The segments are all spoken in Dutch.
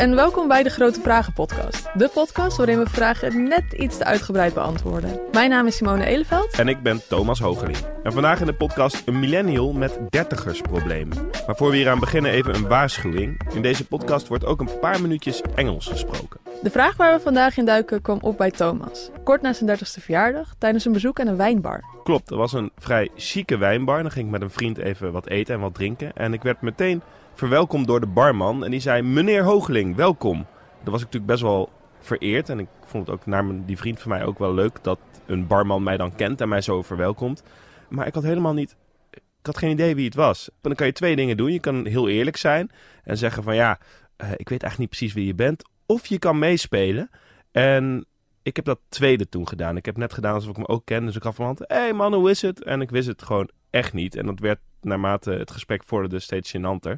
en welkom bij de Grote Vragen podcast. De podcast waarin we vragen net iets te uitgebreid beantwoorden. Mijn naam is Simone Eleveld. En ik ben Thomas Hogeling. En vandaag in de podcast een millennial met dertigersproblemen. Maar voor we hier aan beginnen even een waarschuwing. In deze podcast wordt ook een paar minuutjes Engels gesproken. De vraag waar we vandaag in duiken kwam op bij Thomas. Kort na zijn 30ste verjaardag, tijdens een bezoek aan een wijnbar. Klopt, er was een vrij chique wijnbar. Dan ging ik met een vriend even wat eten en wat drinken. En ik werd meteen verwelkomd door de barman. En die zei, meneer Hogeling, welkom. Daar was ik natuurlijk best wel vereerd. En ik vond het ook naar mijn, die vriend van mij ook wel leuk dat een barman mij dan kent en mij zo verwelkomt. Maar ik had helemaal niet, ik had geen idee wie het was. Dan kan je twee dingen doen. Je kan heel eerlijk zijn en zeggen van ja, uh, ik weet eigenlijk niet precies wie je bent. Of je kan meespelen. En ik heb dat tweede toen gedaan. Ik heb net gedaan alsof ik hem ook ken. Dus ik gaf van hand, hé hey man, hoe is het? En ik wist het gewoon echt niet. En dat werd naarmate het gesprek vorderde steeds gênanter.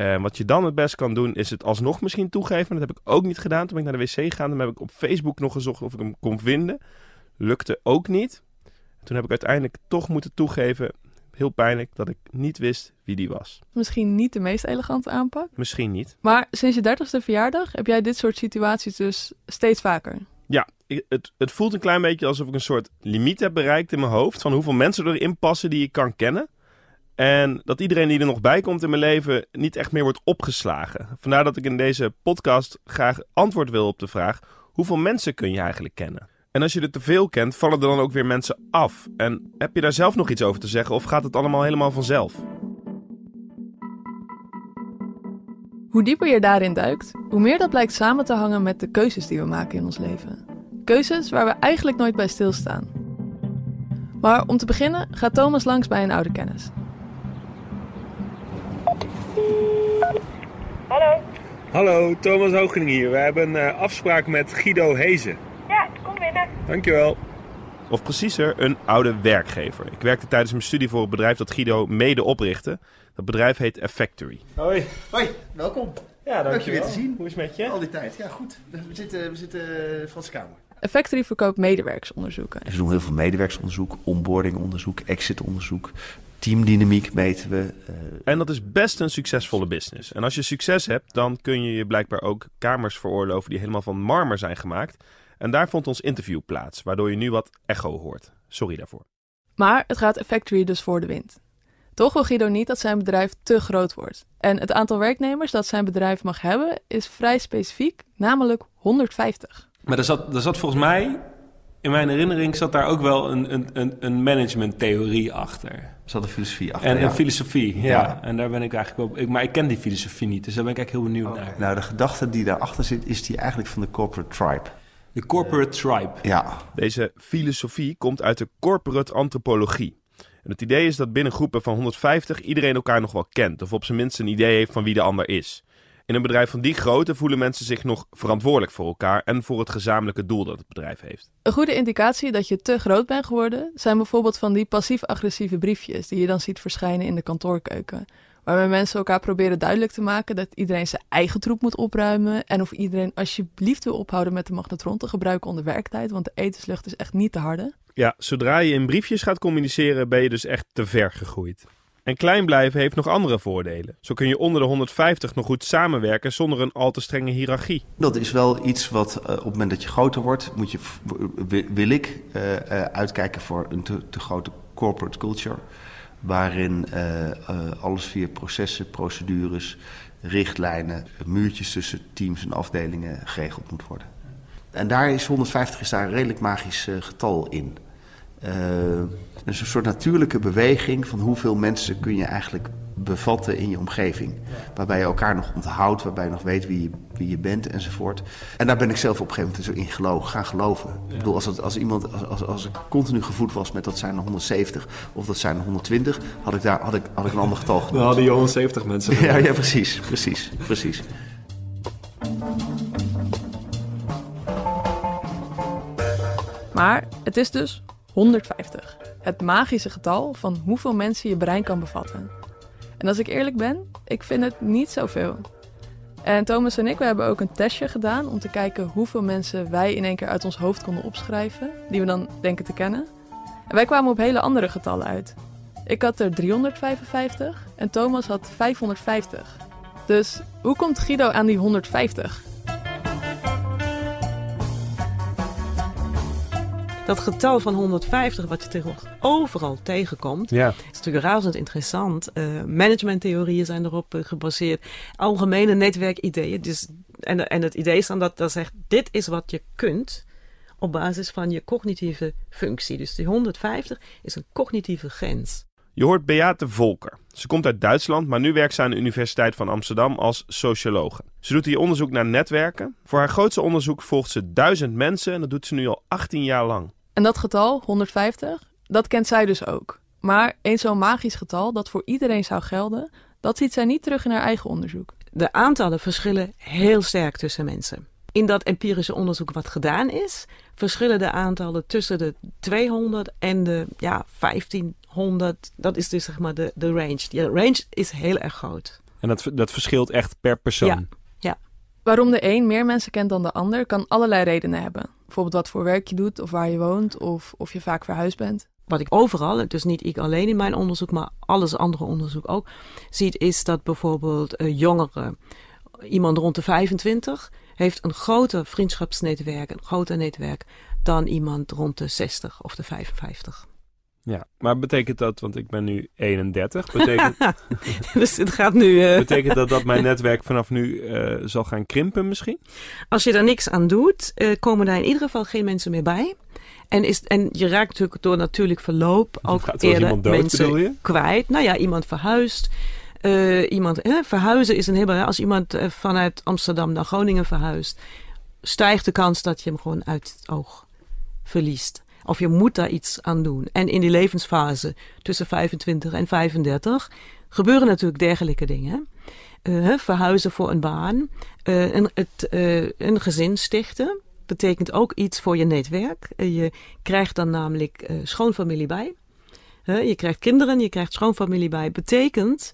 Uh, wat je dan het best kan doen, is het alsnog misschien toegeven. Dat heb ik ook niet gedaan. Toen ben ik naar de wc gegaan. Dan heb ik op Facebook nog gezocht of ik hem kon vinden. Lukte ook niet. Toen heb ik uiteindelijk toch moeten toegeven, heel pijnlijk, dat ik niet wist wie die was. Misschien niet de meest elegante aanpak. Misschien niet. Maar sinds je dertigste verjaardag heb jij dit soort situaties dus steeds vaker. Ja, het, het voelt een klein beetje alsof ik een soort limiet heb bereikt in mijn hoofd. Van hoeveel mensen erin passen die ik kan kennen. En dat iedereen die er nog bij komt in mijn leven niet echt meer wordt opgeslagen. Vandaar dat ik in deze podcast graag antwoord wil op de vraag: hoeveel mensen kun je eigenlijk kennen? En als je er te veel kent, vallen er dan ook weer mensen af. En heb je daar zelf nog iets over te zeggen of gaat het allemaal helemaal vanzelf? Hoe dieper je daarin duikt, hoe meer dat blijkt samen te hangen met de keuzes die we maken in ons leven. Keuzes waar we eigenlijk nooit bij stilstaan. Maar om te beginnen gaat Thomas langs bij een oude kennis. Hallo. Hallo, Thomas Hogening hier. We hebben een uh, afspraak met Guido Hezen. Ja, kom binnen. Dankjewel. Of preciezer, een oude werkgever. Ik werkte tijdens mijn studie voor het bedrijf dat Guido mede oprichtte. Dat bedrijf heet Effectory. Hoi. Hoi, welkom. Ja, dankjewel. Leuk je weer te zien. Hoe is het met je? Al die tijd. Ja, goed. We zitten, we zitten uh, Franse Kamer. Effectory verkoopt medewerkersonderzoeken. Ze doen heel veel medewerkersonderzoek, onboardingonderzoek, exitonderzoek. Teamdynamiek meten we. Uh... En dat is best een succesvolle business. En als je succes hebt, dan kun je je blijkbaar ook kamers veroorloven die helemaal van marmer zijn gemaakt. En daar vond ons interview plaats, waardoor je nu wat echo hoort. Sorry daarvoor. Maar het gaat Effectory dus voor de wind. Toch wil Guido niet dat zijn bedrijf te groot wordt. En het aantal werknemers dat zijn bedrijf mag hebben is vrij specifiek, namelijk 150. Maar er zat, er zat volgens mij, in mijn herinnering, zat daar ook wel een, een, een managementtheorie achter. Er zat een filosofie achter. En een filosofie, ja. ja. En daar ben ik eigenlijk wel. Ik, maar ik ken die filosofie niet, dus daar ben ik eigenlijk heel benieuwd naar. Nou, de gedachte die daarachter zit, is die eigenlijk van de corporate tribe. De corporate tribe. Ja. Deze filosofie komt uit de corporate antropologie. En het idee is dat binnen groepen van 150 iedereen elkaar nog wel kent, of op zijn minst een idee heeft van wie de ander is. In een bedrijf van die grootte voelen mensen zich nog verantwoordelijk voor elkaar en voor het gezamenlijke doel dat het bedrijf heeft. Een goede indicatie dat je te groot bent geworden zijn bijvoorbeeld van die passief-agressieve briefjes die je dan ziet verschijnen in de kantoorkeuken. Waarmee mensen elkaar proberen duidelijk te maken dat iedereen zijn eigen troep moet opruimen. En of iedereen alsjeblieft wil ophouden met de magnetron te gebruiken onder werktijd, want de etenslucht is echt niet te harde. Ja, zodra je in briefjes gaat communiceren ben je dus echt te ver gegroeid. En klein blijven heeft nog andere voordelen. Zo kun je onder de 150 nog goed samenwerken zonder een al te strenge hiërarchie. Dat is wel iets wat uh, op het moment dat je groter wordt, moet je, wil ik uh, uh, uitkijken voor een te, te, grote corporate culture. Waarin alles via processen, procedures, richtlijnen, muurtjes tussen teams en afdelingen geregeld moet worden. En daar is 150 is daar een redelijk magisch getal in. Uh, dus een soort natuurlijke beweging van hoeveel mensen kun je eigenlijk bevatten in je omgeving. Waarbij je elkaar nog onthoudt, waarbij je nog weet wie je, wie je bent enzovoort. En daar ben ik zelf op een gegeven moment in geloven, gaan geloven. Ja. Ik bedoel, als, het, als iemand, als, als, als ik continu gevoed was met dat zijn er 170 of dat zijn er 120, had ik, daar, had ik, had ik een ander getal genoemd. Dan hadden je 170 mensen. Ja, ja, precies, precies, precies. Maar het is dus 150. Het magische getal van hoeveel mensen je brein kan bevatten. En als ik eerlijk ben, ik vind het niet zoveel. En Thomas en ik we hebben ook een testje gedaan om te kijken hoeveel mensen wij in één keer uit ons hoofd konden opschrijven, die we dan denken te kennen. En wij kwamen op hele andere getallen uit. Ik had er 355 en Thomas had 550. Dus hoe komt Guido aan die 150? Dat getal van 150, wat je tegenwoordig overal tegenkomt, Ja. is natuurlijk razend interessant. Uh, managementtheorieën zijn erop uh, gebaseerd. Algemene netwerkideeën. Dus, en, en het idee is dan dat dat zegt: dit is wat je kunt op basis van je cognitieve functie. Dus die 150 is een cognitieve grens. Je hoort Beate Volker. Ze komt uit Duitsland, maar nu werkt ze aan de Universiteit van Amsterdam als sociologe. Ze doet hier onderzoek naar netwerken. Voor haar grootste onderzoek volgt ze duizend mensen en dat doet ze nu al 18 jaar lang. En dat getal, 150, dat kent zij dus ook. Maar een zo'n magisch getal dat voor iedereen zou gelden, dat ziet zij niet terug in haar eigen onderzoek. De aantallen verschillen heel sterk tussen mensen. In dat empirische onderzoek wat gedaan is, verschillen de aantallen tussen de 200 en de ja, 1500. Dat is dus zeg maar de, de range. De range is heel erg groot. En dat, dat verschilt echt per persoon. Ja. Waarom de een meer mensen kent dan de ander, kan allerlei redenen hebben. Bijvoorbeeld wat voor werk je doet, of waar je woont, of of je vaak verhuisd bent. Wat ik overal, dus niet ik alleen in mijn onderzoek, maar alles andere onderzoek ook, ziet, is dat bijvoorbeeld uh, jongeren, iemand rond de 25, heeft een groter vriendschapsnetwerk, een groter netwerk dan iemand rond de 60 of de 55. Ja, maar betekent dat, want ik ben nu 31, betekent, dus het gaat nu... Uh... betekent dat dat mijn netwerk vanaf nu uh, zal gaan krimpen misschien? Als je daar niks aan doet, uh, komen daar in ieder geval geen mensen meer bij. En, is, en je raakt natuurlijk door natuurlijk verloop ook Gaat eerder dood, mensen kwijt. Nou ja, iemand verhuist. Iemand, eh, verhuizen is een heel Als iemand vanuit Amsterdam naar Groningen verhuist, stijgt de kans dat je hem gewoon uit het oog verliest. Of je moet daar iets aan doen. En in die levensfase tussen 25 en 35 gebeuren natuurlijk dergelijke dingen. Uh, verhuizen voor een baan, uh, een, het, uh, een gezin stichten, betekent ook iets voor je netwerk. je krijgt dan namelijk schoonfamilie bij. je krijgt kinderen, je krijgt schoonfamilie bij. Betekent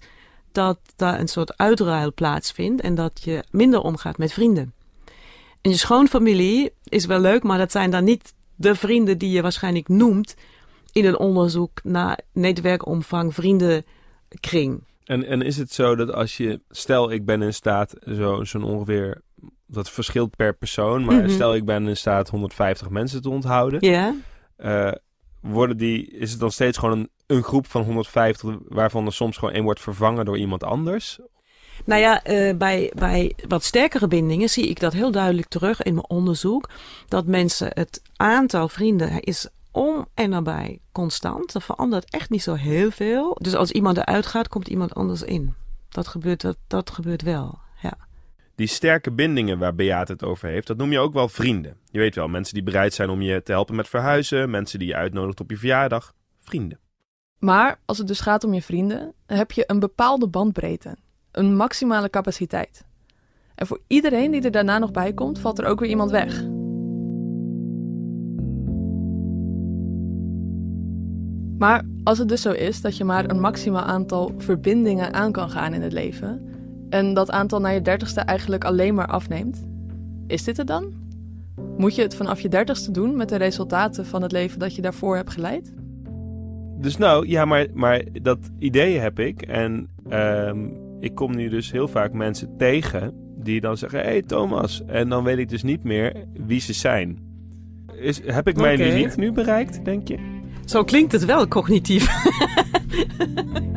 dat daar een soort uitruil plaatsvindt en dat je minder omgaat met vrienden. En je schoonfamilie is wel leuk, maar dat zijn dan niet de vrienden die je waarschijnlijk noemt in een onderzoek naar netwerkomvang, vriendenkring. En, en is het zo dat als je, stel ik ben in staat zo, zo'n ongeveer, dat verschilt per persoon, maar Mhm. stel ik ben in staat 150 mensen te onthouden, Ja, eh, worden die, is het dan steeds gewoon een, een groep van 150 waarvan er soms gewoon één wordt vervangen door iemand anders? Nou ja, eh, bij, bij wat sterkere bindingen zie ik dat heel duidelijk terug in mijn onderzoek. Dat mensen het aantal vrienden is om en nabij constant. Dat verandert echt niet zo heel veel. Dus als iemand eruit gaat, komt iemand anders in. Dat gebeurt, dat, dat gebeurt wel, ja. Die sterke bindingen waar Beate het over heeft, dat noem je ook wel vrienden. Je weet wel, mensen die bereid zijn om je te helpen met verhuizen, mensen die je uitnodigt op je verjaardag. Vrienden. Maar als het dus gaat om je vrienden, heb je een bepaalde bandbreedte, een maximale capaciteit. En voor iedereen die er daarna nog bij komt, valt er ook weer iemand weg. Maar als het dus zo is dat je maar een maximaal aantal verbindingen aan kan gaan in het leven, en dat aantal na je dertigste eigenlijk alleen maar afneemt, is dit het dan? Moet je het vanaf je dertigste doen met de resultaten van het leven dat je daarvoor hebt geleid? Dus nou, ja, maar, maar dat idee heb ik. En ehm, ik kom nu dus heel vaak mensen tegen die dan zeggen: Hé hey, Thomas. En dan weet ik dus niet meer wie ze zijn. Is, heb ik mijn Oké. limiet nu bereikt, denk je? Zo klinkt het wel cognitief.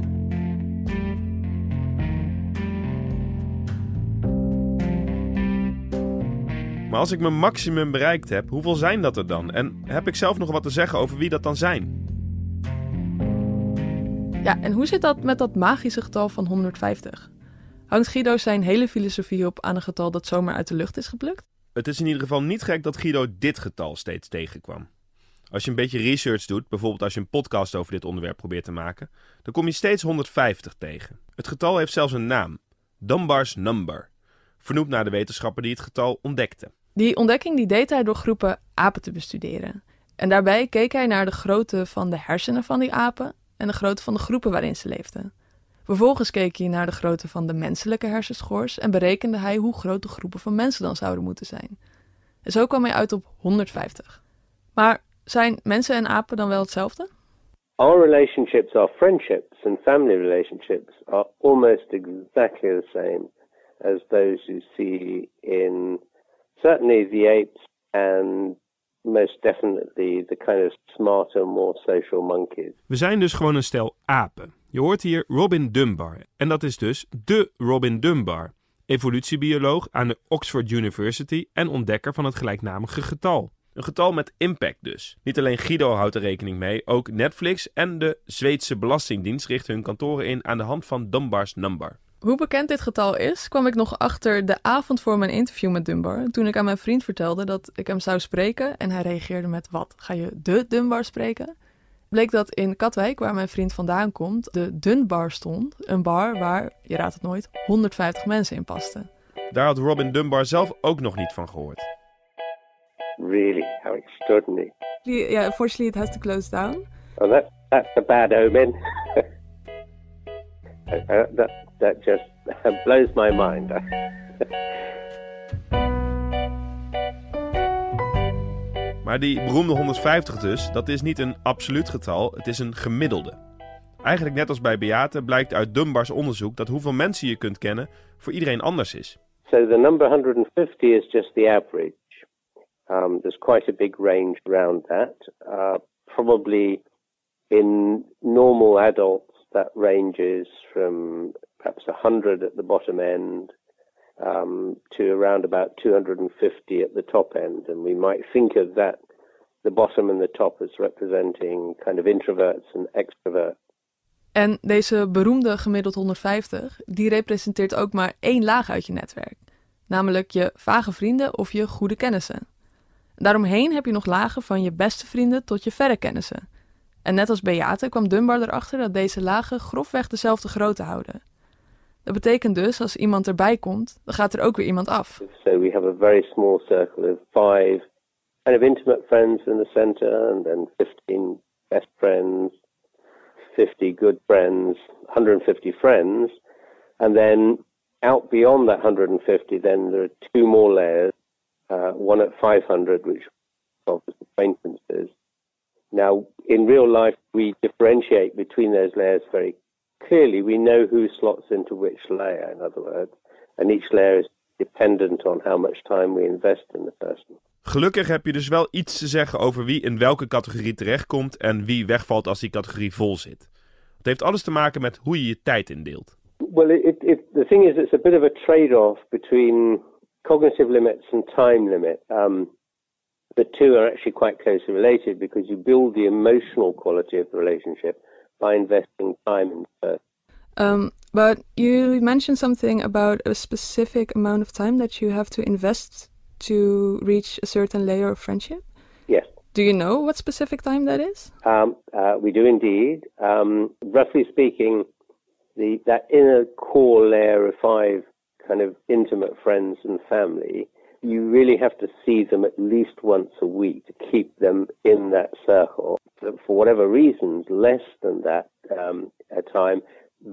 Maar als ik mijn maximum bereikt heb, hoeveel zijn dat er dan? En heb ik zelf nog wat te zeggen over wie dat dan zijn? Ja, en hoe zit dat met dat magische getal van 150? Hangt Guido zijn hele filosofie op aan een getal dat zomaar uit de lucht is geplukt? Het is in ieder geval niet gek dat Guido dit getal steeds tegenkwam. Als je een beetje research doet, bijvoorbeeld als je een podcast over dit onderwerp probeert te maken, dan kom je steeds 150 tegen. Het getal heeft zelfs een naam: Dunbar's Number, vernoemd naar de wetenschapper die het getal ontdekte. Die ontdekking die deed hij door groepen apen te bestuderen. En daarbij keek hij naar de grootte van de hersenen van die apen en de grootte van de groepen waarin ze leefden. Vervolgens keek hij naar de grootte van de menselijke hersenschors en berekende hij hoe groot de groepen van mensen dan zouden moeten zijn. En zo kwam hij uit op 150. Maar zijn mensen en apen dan wel hetzelfde? Our relationships, our friendships and family relationships are almost exactly the same as those you see in certainly the apes and most definitely the kind of smarter, more social monkeys. We zijn dus gewoon een stel apen. Je hoort hier Robin Dunbar. En dat is dus de Robin Dunbar, evolutiebioloog aan de Oxford University en ontdekker van het gelijknamige getal. Een getal met impact dus. Niet alleen Guido houdt er rekening mee, ook Netflix en de Zweedse Belastingdienst richten hun kantoren in aan de hand van Dunbar's number. Hoe bekend dit getal is, kwam ik nog achter de avond voor mijn interview met Dunbar. Toen ik aan mijn vriend vertelde dat ik hem zou spreken. En hij reageerde met: Wat? Ga je de Dunbar spreken? Bleek dat in Katwijk, waar mijn vriend vandaan komt, de Dunbar stond. Een bar waar, je raadt het nooit, 150 mensen in pasten. Daar had Robin Dunbar zelf ook nog niet van gehoord. Really, how extraordinary. Yeah, unfortunately, it has to close down. Oh, that, that's a bad omen. Uh, that, that just blows my mind. Maar die beroemde 150 dus, dat is niet een absoluut getal, het is een gemiddelde. Eigenlijk net als bij Beate blijkt uit Dunbars onderzoek dat hoeveel mensen je kunt kennen voor iedereen anders is. So the number 150 is just the average. Um, there's quite a big range around that. Uh, probably in normal adults, that ranges from perhaps 100 at the bottom end um, to around about 250 at the top end. And we might think of that, the bottom and the top, as representing kind of introverts and extroverts. En deze beroemde gemiddeld 150, die representeert ook maar één laag uit je netwerk. Namelijk je vage vrienden of je goede kennissen. Daaromheen heb je nog lagen van je beste vrienden tot je verre kennissen. En net als Beate kwam Dunbar erachter dat deze lagen grofweg dezelfde grootte houden. Dat betekent dus, als iemand erbij komt, dan gaat er ook weer iemand af. So we have a very small circle of five kind of intimate friends in the center, and then 15 best friends, 50 good friends, 150 friends. And then out beyond that 150, then there are two more layers, uh, one at 500, which covers acquaintances. Now, in real life, we differentiate between those layers very clearly. We know who slots into which layer, in other words, and each layer is dependent on how much time we invest in the person. Gelukkig heb je dus wel iets te zeggen over wie in welke categorie terechtkomt en wie wegvalt als die categorie vol zit. Het heeft alles te maken met hoe je je tijd indeelt. Well, it, it, the thing is, it's a bit of a trade-off between cognitive limits and time limit. Um, the two are actually quite closely related because you build the emotional quality of the relationship by investing time in first. Um, but you mentioned something about a specific amount of time that you have to invest to reach a certain layer of friendship. Yes. Do you know what specific time that is? Um, uh, we do indeed. Um, roughly speaking, the that inner core layer of five kind of intimate friends and family, you really have to see them at least once a week to keep them in that circle. For whatever reasons, less than that um, time,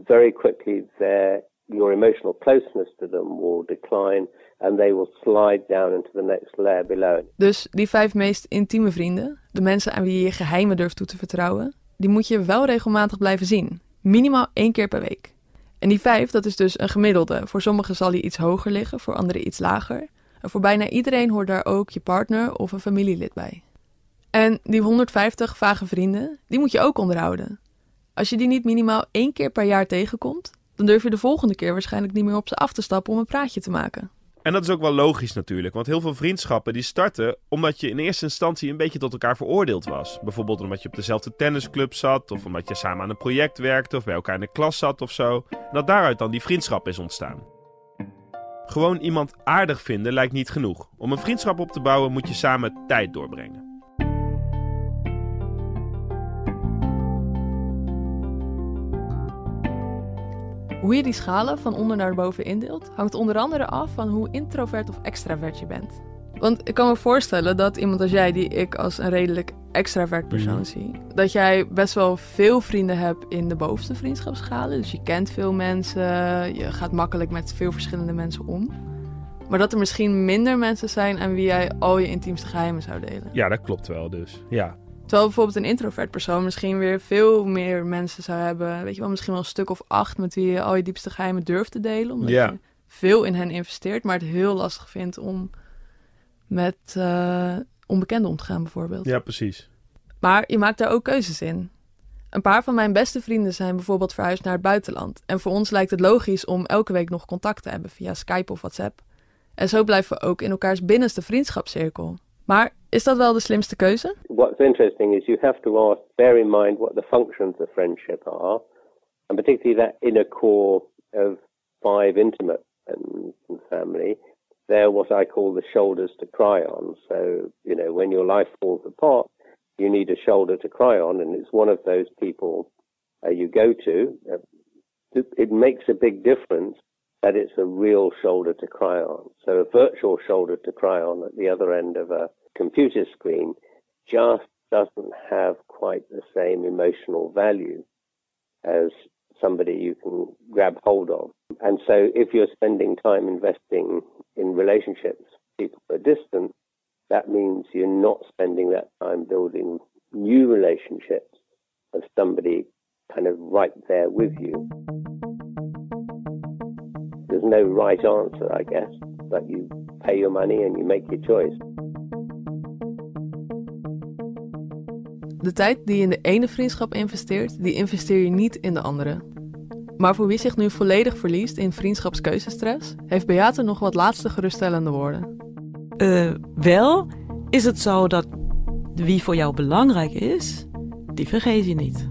very quickly their your emotional closeness to them will decline and they will slide down into the next layer below. Dus die vijf meest intieme vrienden, de mensen aan wie je je geheimen durft toe te vertrouwen, die moet je wel regelmatig blijven zien. Minimaal één keer per week. En die vijf, dat is dus een gemiddelde. Voor sommigen zal die iets hoger liggen, voor anderen iets lager. Voor bijna iedereen hoort daar ook je partner of een familielid bij. En die 150 vage vrienden, die moet je ook onderhouden. Als je die niet minimaal één keer per jaar tegenkomt, dan durf je de volgende keer waarschijnlijk niet meer op ze af te stappen om een praatje te maken. En dat is ook wel logisch natuurlijk, want heel veel vriendschappen die starten omdat je in eerste instantie een beetje tot elkaar veroordeeld was. Bijvoorbeeld omdat je op dezelfde tennisclub zat, of omdat je samen aan een project werkte, of bij elkaar in de klas zat of zo. Dat daaruit dan die vriendschap is ontstaan. Gewoon iemand aardig vinden lijkt niet genoeg. Om een vriendschap op te bouwen moet je samen tijd doorbrengen. Hoe je die schalen van onder naar boven indeelt, hangt onder andere af van hoe introvert of extravert je bent. Want ik kan me voorstellen dat iemand als jij, die ik als een redelijk extravert persoon Mhm. zie, dat jij best wel veel vrienden hebt in de bovenste vriendschapsschalen. Dus je kent veel mensen, je gaat makkelijk met veel verschillende mensen om. Maar dat er misschien minder mensen zijn aan wie jij al je intiemste geheimen zou delen. Ja, dat klopt wel dus. Ja. Terwijl bijvoorbeeld een introvert persoon misschien weer veel meer mensen zou hebben. Weet je wel, misschien wel een stuk of acht met wie je al je diepste geheimen durft te delen. Omdat Ja. je veel in hen investeert, maar het heel lastig vindt om met uh, onbekenden om te gaan, bijvoorbeeld. Ja, precies. Maar je maakt daar ook keuzes in. Een paar van mijn beste vrienden zijn bijvoorbeeld verhuisd naar het buitenland. En voor ons lijkt het logisch om elke week nog contact te hebben via Skype of WhatsApp. En zo blijven we ook in elkaars binnenste vriendschapscirkel. Maar is dat wel de slimste keuze? What's interesting is you have to ask, bear in mind what the functions of friendship are. And particularly that inner core of five intimate friends and family. They're what I call the shoulders to cry on. So, you know, when your life falls apart, you need a shoulder to cry on, and it's one of those people uh, you go to. Uh, it makes a big difference that it's a real shoulder to cry on. So a virtual shoulder to cry on at the other end of a computer screen just doesn't have quite the same emotional value as somebody you can grab hold of. And so if you're spending time investing in relationships, people are distant, that means you're not spending that time building new relationships of somebody kind of right there with you. There's no right answer, I guess, but you pay your money and you make your choice. De tijd die je in de ene vriendschap investeert, die investeer je niet in de andere. Maar voor wie zich nu volledig verliest in vriendschapskeuzestress, heeft Beate nog wat laatste geruststellende woorden. Uh, wel is het zo dat wie voor jou belangrijk is, die vergeet je niet.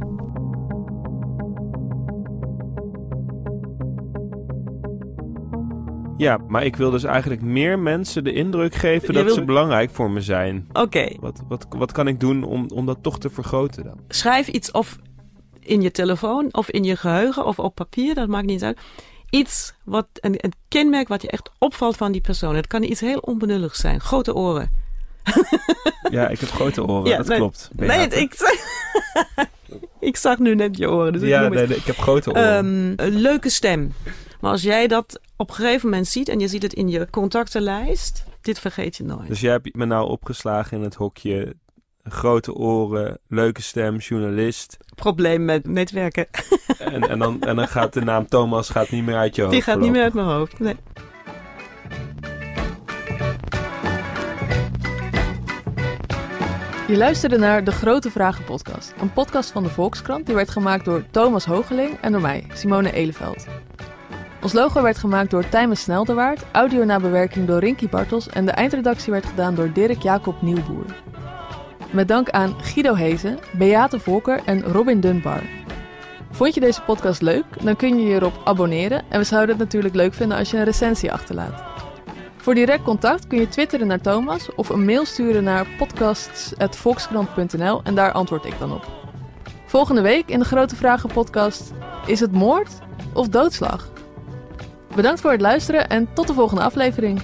Ja, maar ik wil dus eigenlijk meer mensen de indruk geven dat ze belangrijk voor me zijn. Oké. Wat, wat, wat kan ik doen om, om dat toch te vergroten dan? Schrijf iets of in je telefoon of in je geheugen of op papier, dat maakt niet uit iets wat een, een, kenmerk wat je echt opvalt van die persoon. Het kan iets heel onbenulligs zijn. Grote oren. ja, ik heb grote oren, dat klopt. Nee, ik, ik zag nu net je oren. Dus ja, ik, nee, ik heb grote oren. Um, een leuke stem. Maar als jij dat op een gegeven moment ziet en je ziet het in je contactenlijst, dit vergeet je nooit. Dus jij hebt me nou opgeslagen in het hokje grote oren, leuke stem, journalist. Probleem met netwerken. En, en, dan, en dan gaat de naam Thomas gaat niet meer uit je hoofd. Die gaat niet meer uit mijn hoofd, nee. Je luisterde naar De Grote Vragen podcast. Een podcast van de Volkskrant die werd gemaakt door Thomas Hogeling en door mij, Simone Eleveld. Ons logo werd gemaakt door Tijmen Snelderwaard, audio na bewerking door Rinky Bartels en de eindredactie werd gedaan door Dirk Jacob Nieuwboer. Met dank aan Guido Hezen, Beate Volker en Robin Dunbar. Vond je deze podcast leuk? Dan kun je je erop abonneren en we zouden het natuurlijk leuk vinden als je een recensie achterlaat. Voor direct contact kun je twitteren naar Thomas of een mail sturen naar podcasts.volkskrant.nl en daar antwoord ik dan op. Volgende week in de Grote Vragen podcast: is het moord of doodslag? Bedankt voor het luisteren en tot de volgende aflevering.